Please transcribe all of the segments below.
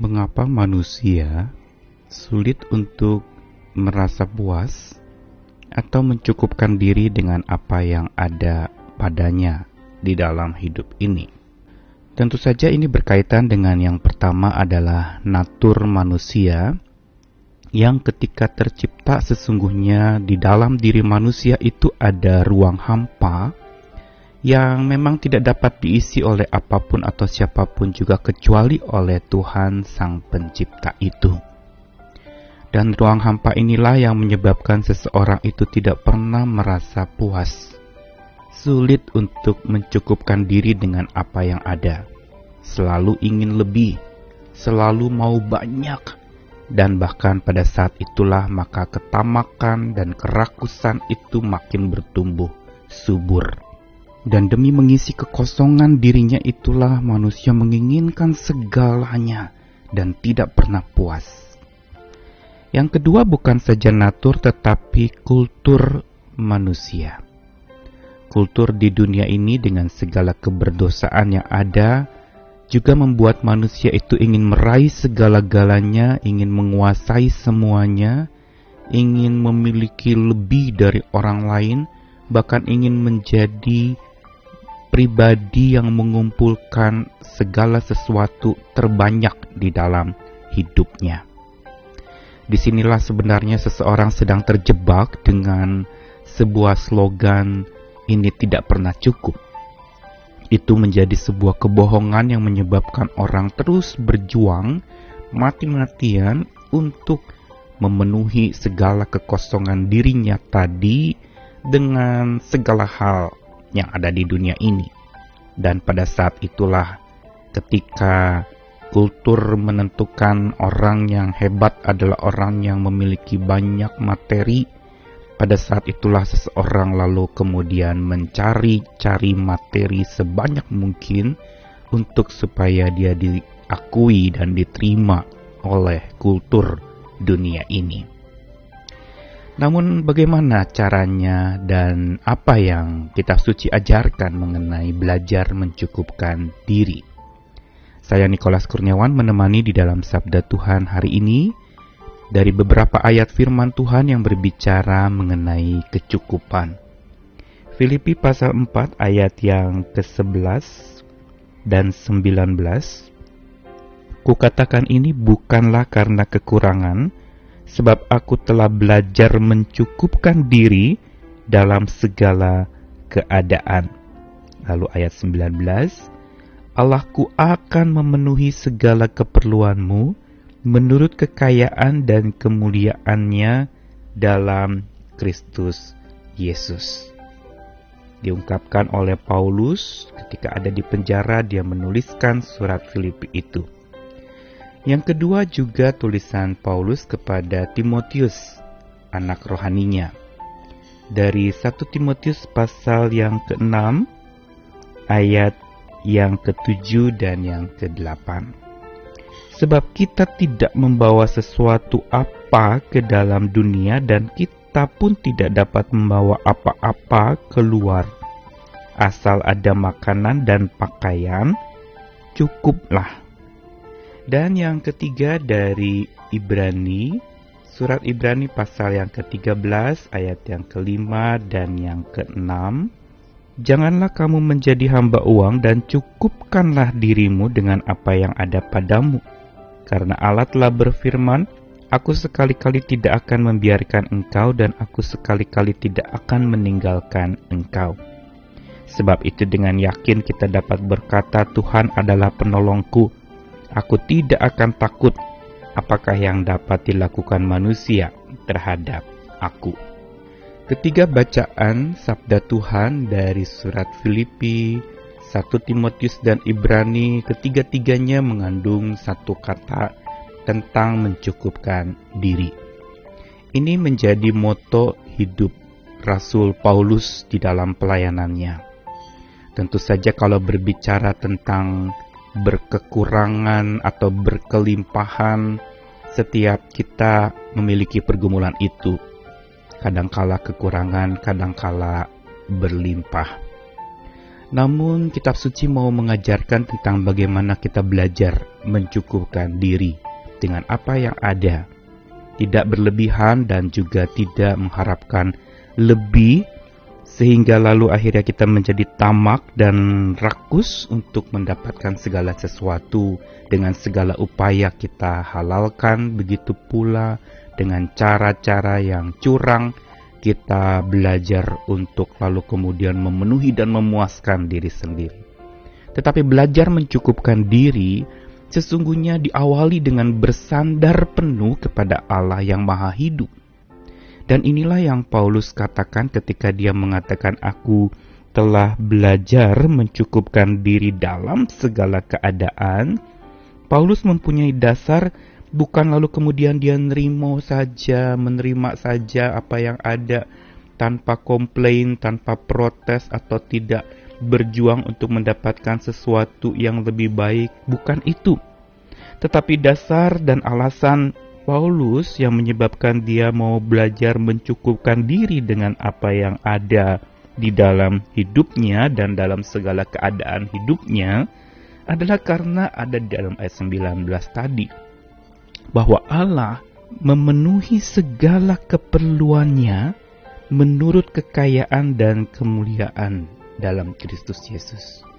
Mengapa manusia sulit untuk merasa puas atau mencukupkan diri dengan apa yang ada padanya di dalam hidup ini? Tentu saja ini berkaitan dengan yang pertama adalah natur manusia yang ketika tercipta sesungguhnya di dalam diri manusia itu ada ruang hampa yang memang tidak dapat diisi oleh apa pun atau siapa pun juga kecuali oleh Tuhan Sang Pencipta itu. Dan ruang hampa inilah yang menyebabkan seseorang itu tidak pernah merasa puas. Sulit untuk mencukupkan diri dengan apa yang ada. Selalu ingin lebih, selalu mau banyak, dan bahkan pada saat itulah maka ketamakan dan kerakusan itu makin bertumbuh subur. Dan demi mengisi kekosongan dirinya itulah manusia menginginkan segalanya dan tidak pernah puas. Yang kedua bukan saja natur tetapi kultur manusia. Kultur di dunia ini dengan segala keberdosaan yang ada juga membuat manusia itu ingin meraih segala-galanya, ingin menguasai semuanya, ingin memiliki lebih dari orang lain, bahkan ingin menjadi pribadi yang mengumpulkan segala sesuatu terbanyak di dalam hidupnya. Di sinilah sebenarnya seseorang sedang terjebak dengan sebuah slogan ini tidak pernah cukup itu menjadi sebuah kebohongan yang menyebabkan orang terus berjuang mati-matian untuk memenuhi segala kekosongan dirinya tadi dengan segala hal yang ada di dunia ini. Dan pada saat itulah ketika kultur menentukan orang yang hebat adalah orang yang memiliki banyak materi pada saat itulah seseorang lalu kemudian mencari-cari materi sebanyak mungkin untuk supaya dia diakui dan diterima oleh kultur dunia ini. Namun bagaimana caranya dan apa yang kita suci ajarkan mengenai belajar mencukupkan diri? Saya Nikolas Kurniawan menemani di dalam Sabda Tuhan hari ini dari beberapa ayat firman Tuhan yang berbicara mengenai kecukupan. Filipi pasal 4 ayat yang ke-11 dan 19. Kukatakan ini bukanlah karena kekurangan, sebab aku telah belajar mencukupkan diri dalam segala keadaan. Lalu ayat 19, Allahku akan memenuhi segala keperluanmu menurut kekayaan dan kemuliaannya dalam Kristus Yesus. Diungkapkan oleh Paulus ketika ada di penjara dia menuliskan surat Filipi itu. Yang kedua juga tulisan Paulus kepada Timotius, anak rohaninya. Dari 1 Timotius pasal yang ke-6 ayat yang ke-7 dan yang ke-8 sebab kita tidak membawa sesuatu apa ke dalam dunia dan kita pun tidak dapat membawa apa-apa keluar. Asal ada makanan dan pakaian, cukuplah. Dan yang ketiga dari Ibrani, surat Ibrani pasal yang ke-13 ayat yang kelima dan yang keenam. Janganlah kamu menjadi hamba uang dan cukupkanlah dirimu dengan apa yang ada padamu karena Allah telah berfirman, Aku sekali-kali tidak akan membiarkan engkau dan aku sekali-kali tidak akan meninggalkan engkau. Sebab itu dengan yakin kita dapat berkata Tuhan adalah penolongku. Aku tidak akan takut apakah yang dapat dilakukan manusia terhadap aku. Ketiga bacaan sabda Tuhan dari surat Filipi 1 Timotius dan Ibrani ketiga-tiganya mengandung satu kata tentang mencukupkan diri. Ini menjadi moto hidup Rasul Paulus di dalam pelayanannya. Tentu saja kalau berbicara tentang berkekurangan atau berkelimpahan, setiap kita memiliki pergumulan itu. Kadangkala kekurangan, kadangkala berlimpah. Namun kitab suci mau mengajarkan tentang bagaimana kita belajar mencukupkan diri dengan apa yang ada. Tidak berlebihan dan juga tidak mengharapkan lebih sehingga lalu akhirnya kita menjadi tamak dan rakus untuk mendapatkan segala sesuatu dengan segala upaya kita halalkan. Begitu pula dengan cara-cara yang curang kita belajar untuk lalu kemudian memenuhi dan memuaskan diri sendiri. Tetapi belajar mencukupkan diri sesungguhnya diawali dengan bersandar penuh kepada Allah yang maha hidup dan inilah yang Paulus katakan ketika dia mengatakan aku telah belajar mencukupkan diri dalam segala keadaan. Paulus mempunyai dasar bukan lalu kemudian dia nerimo saja, menerima saja apa yang ada tanpa komplain, tanpa protes atau tidak berjuang untuk mendapatkan sesuatu yang lebih baik. Bukan itu. Tetapi dasar dan alasan Paulus yang menyebabkan dia mau belajar mencukupkan diri dengan apa yang ada di dalam hidupnya dan dalam segala keadaan hidupnya adalah karena ada di dalam ayat 19 tadi bahwa Allah memenuhi segala keperluannya menurut kekayaan dan kemuliaan dalam Kristus Yesus.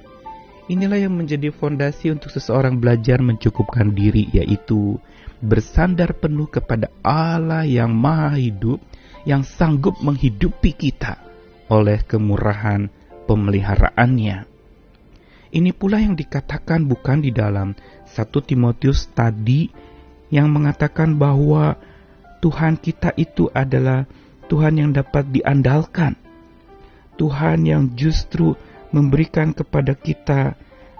Inilah yang menjadi fondasi untuk seseorang belajar mencukupkan diri yaitu bersandar penuh kepada Allah yang maha hidup, yang sanggup menghidupi kita oleh kemurahan pemeliharaannya. Ini pula yang dikatakan bukan di dalam 1 Timotius tadi yang mengatakan bahwa Tuhan kita itu adalah Tuhan yang dapat diandalkan. Tuhan yang justru memberikan kepada kita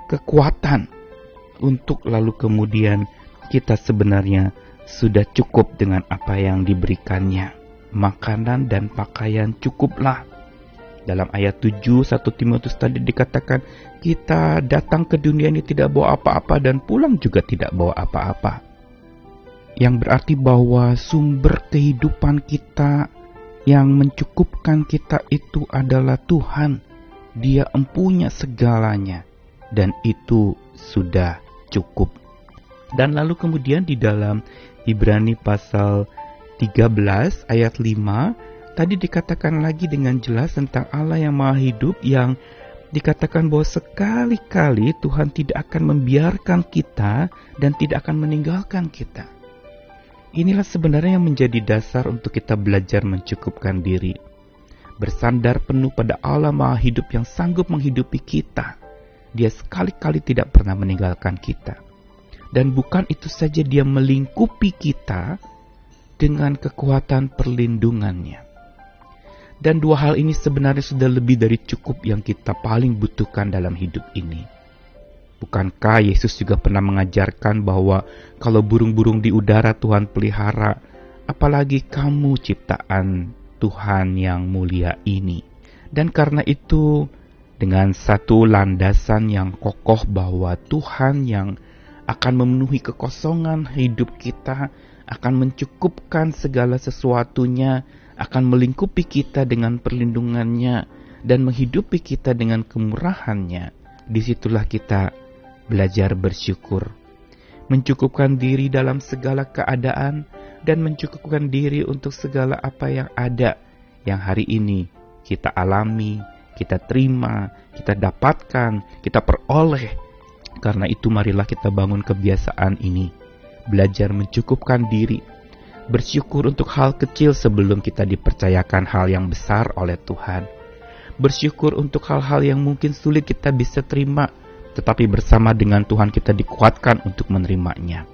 kekuatan untuk lalu kemudian kita sebenarnya sudah cukup dengan apa yang diberikannya. Makanan dan pakaian cukuplah. Dalam ayat 7 1 Timotius tadi dikatakan kita datang ke dunia ini tidak bawa apa-apa dan pulang juga tidak bawa apa-apa. Yang berarti bahwa sumber kehidupan kita yang mencukupkan kita itu adalah Tuhan. Dia empunya segalanya dan itu sudah cukup. Dan lalu kemudian di dalam Ibrani pasal 13 ayat 5 tadi dikatakan lagi dengan jelas tentang Allah yang maha hidup yang dikatakan bahwa sekali-kali Tuhan tidak akan membiarkan kita dan tidak akan meninggalkan kita. Inilah sebenarnya yang menjadi dasar untuk kita belajar mencukupkan diri. Bersandar penuh pada Allah maha hidup yang sanggup menghidupi kita. Dia sekali-kali tidak pernah meninggalkan kita. Dan bukan itu saja dia melingkupi kita dengan kekuatan perlindungannya. Dan dua hal ini sebenarnya sudah lebih dari cukup yang kita paling butuhkan dalam hidup ini. Bukankah Yesus juga pernah mengajarkan bahwa kalau burung-burung di udara Tuhan pelihara, apalagi kamu ciptaan Tuhan yang mulia ini. Dan karena itu, dengan satu landasan yang kokoh bahwa Tuhan yang akan memenuhi kekosongan hidup kita, akan mencukupkan segala sesuatunya, akan melingkupi kita dengan perlindungannya, dan menghidupi kita dengan kemurahannya. Di situlah kita belajar bersyukur, mencukupkan diri dalam segala keadaan, dan mencukupkan diri untuk segala apa yang ada yang hari ini kita alami, kita terima, kita dapatkan, kita peroleh karena itu marilah kita bangun kebiasaan ini. Belajar mencukupkan diri. Bersyukur untuk hal kecil sebelum kita dipercayakan hal yang besar oleh Tuhan. Bersyukur untuk hal-hal yang mungkin sulit kita bisa terima, tetapi bersama dengan Tuhan kita dikuatkan untuk menerimanya.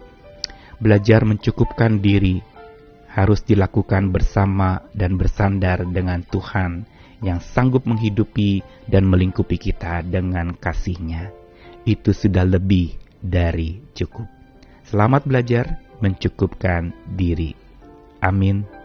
Belajar mencukupkan diri harus dilakukan bersama dan bersandar dengan Tuhan yang sanggup menghidupi dan melingkupi kita dengan kasihnya itu sudah lebih dari cukup. Selamat belajar mencukupkan diri. Amin.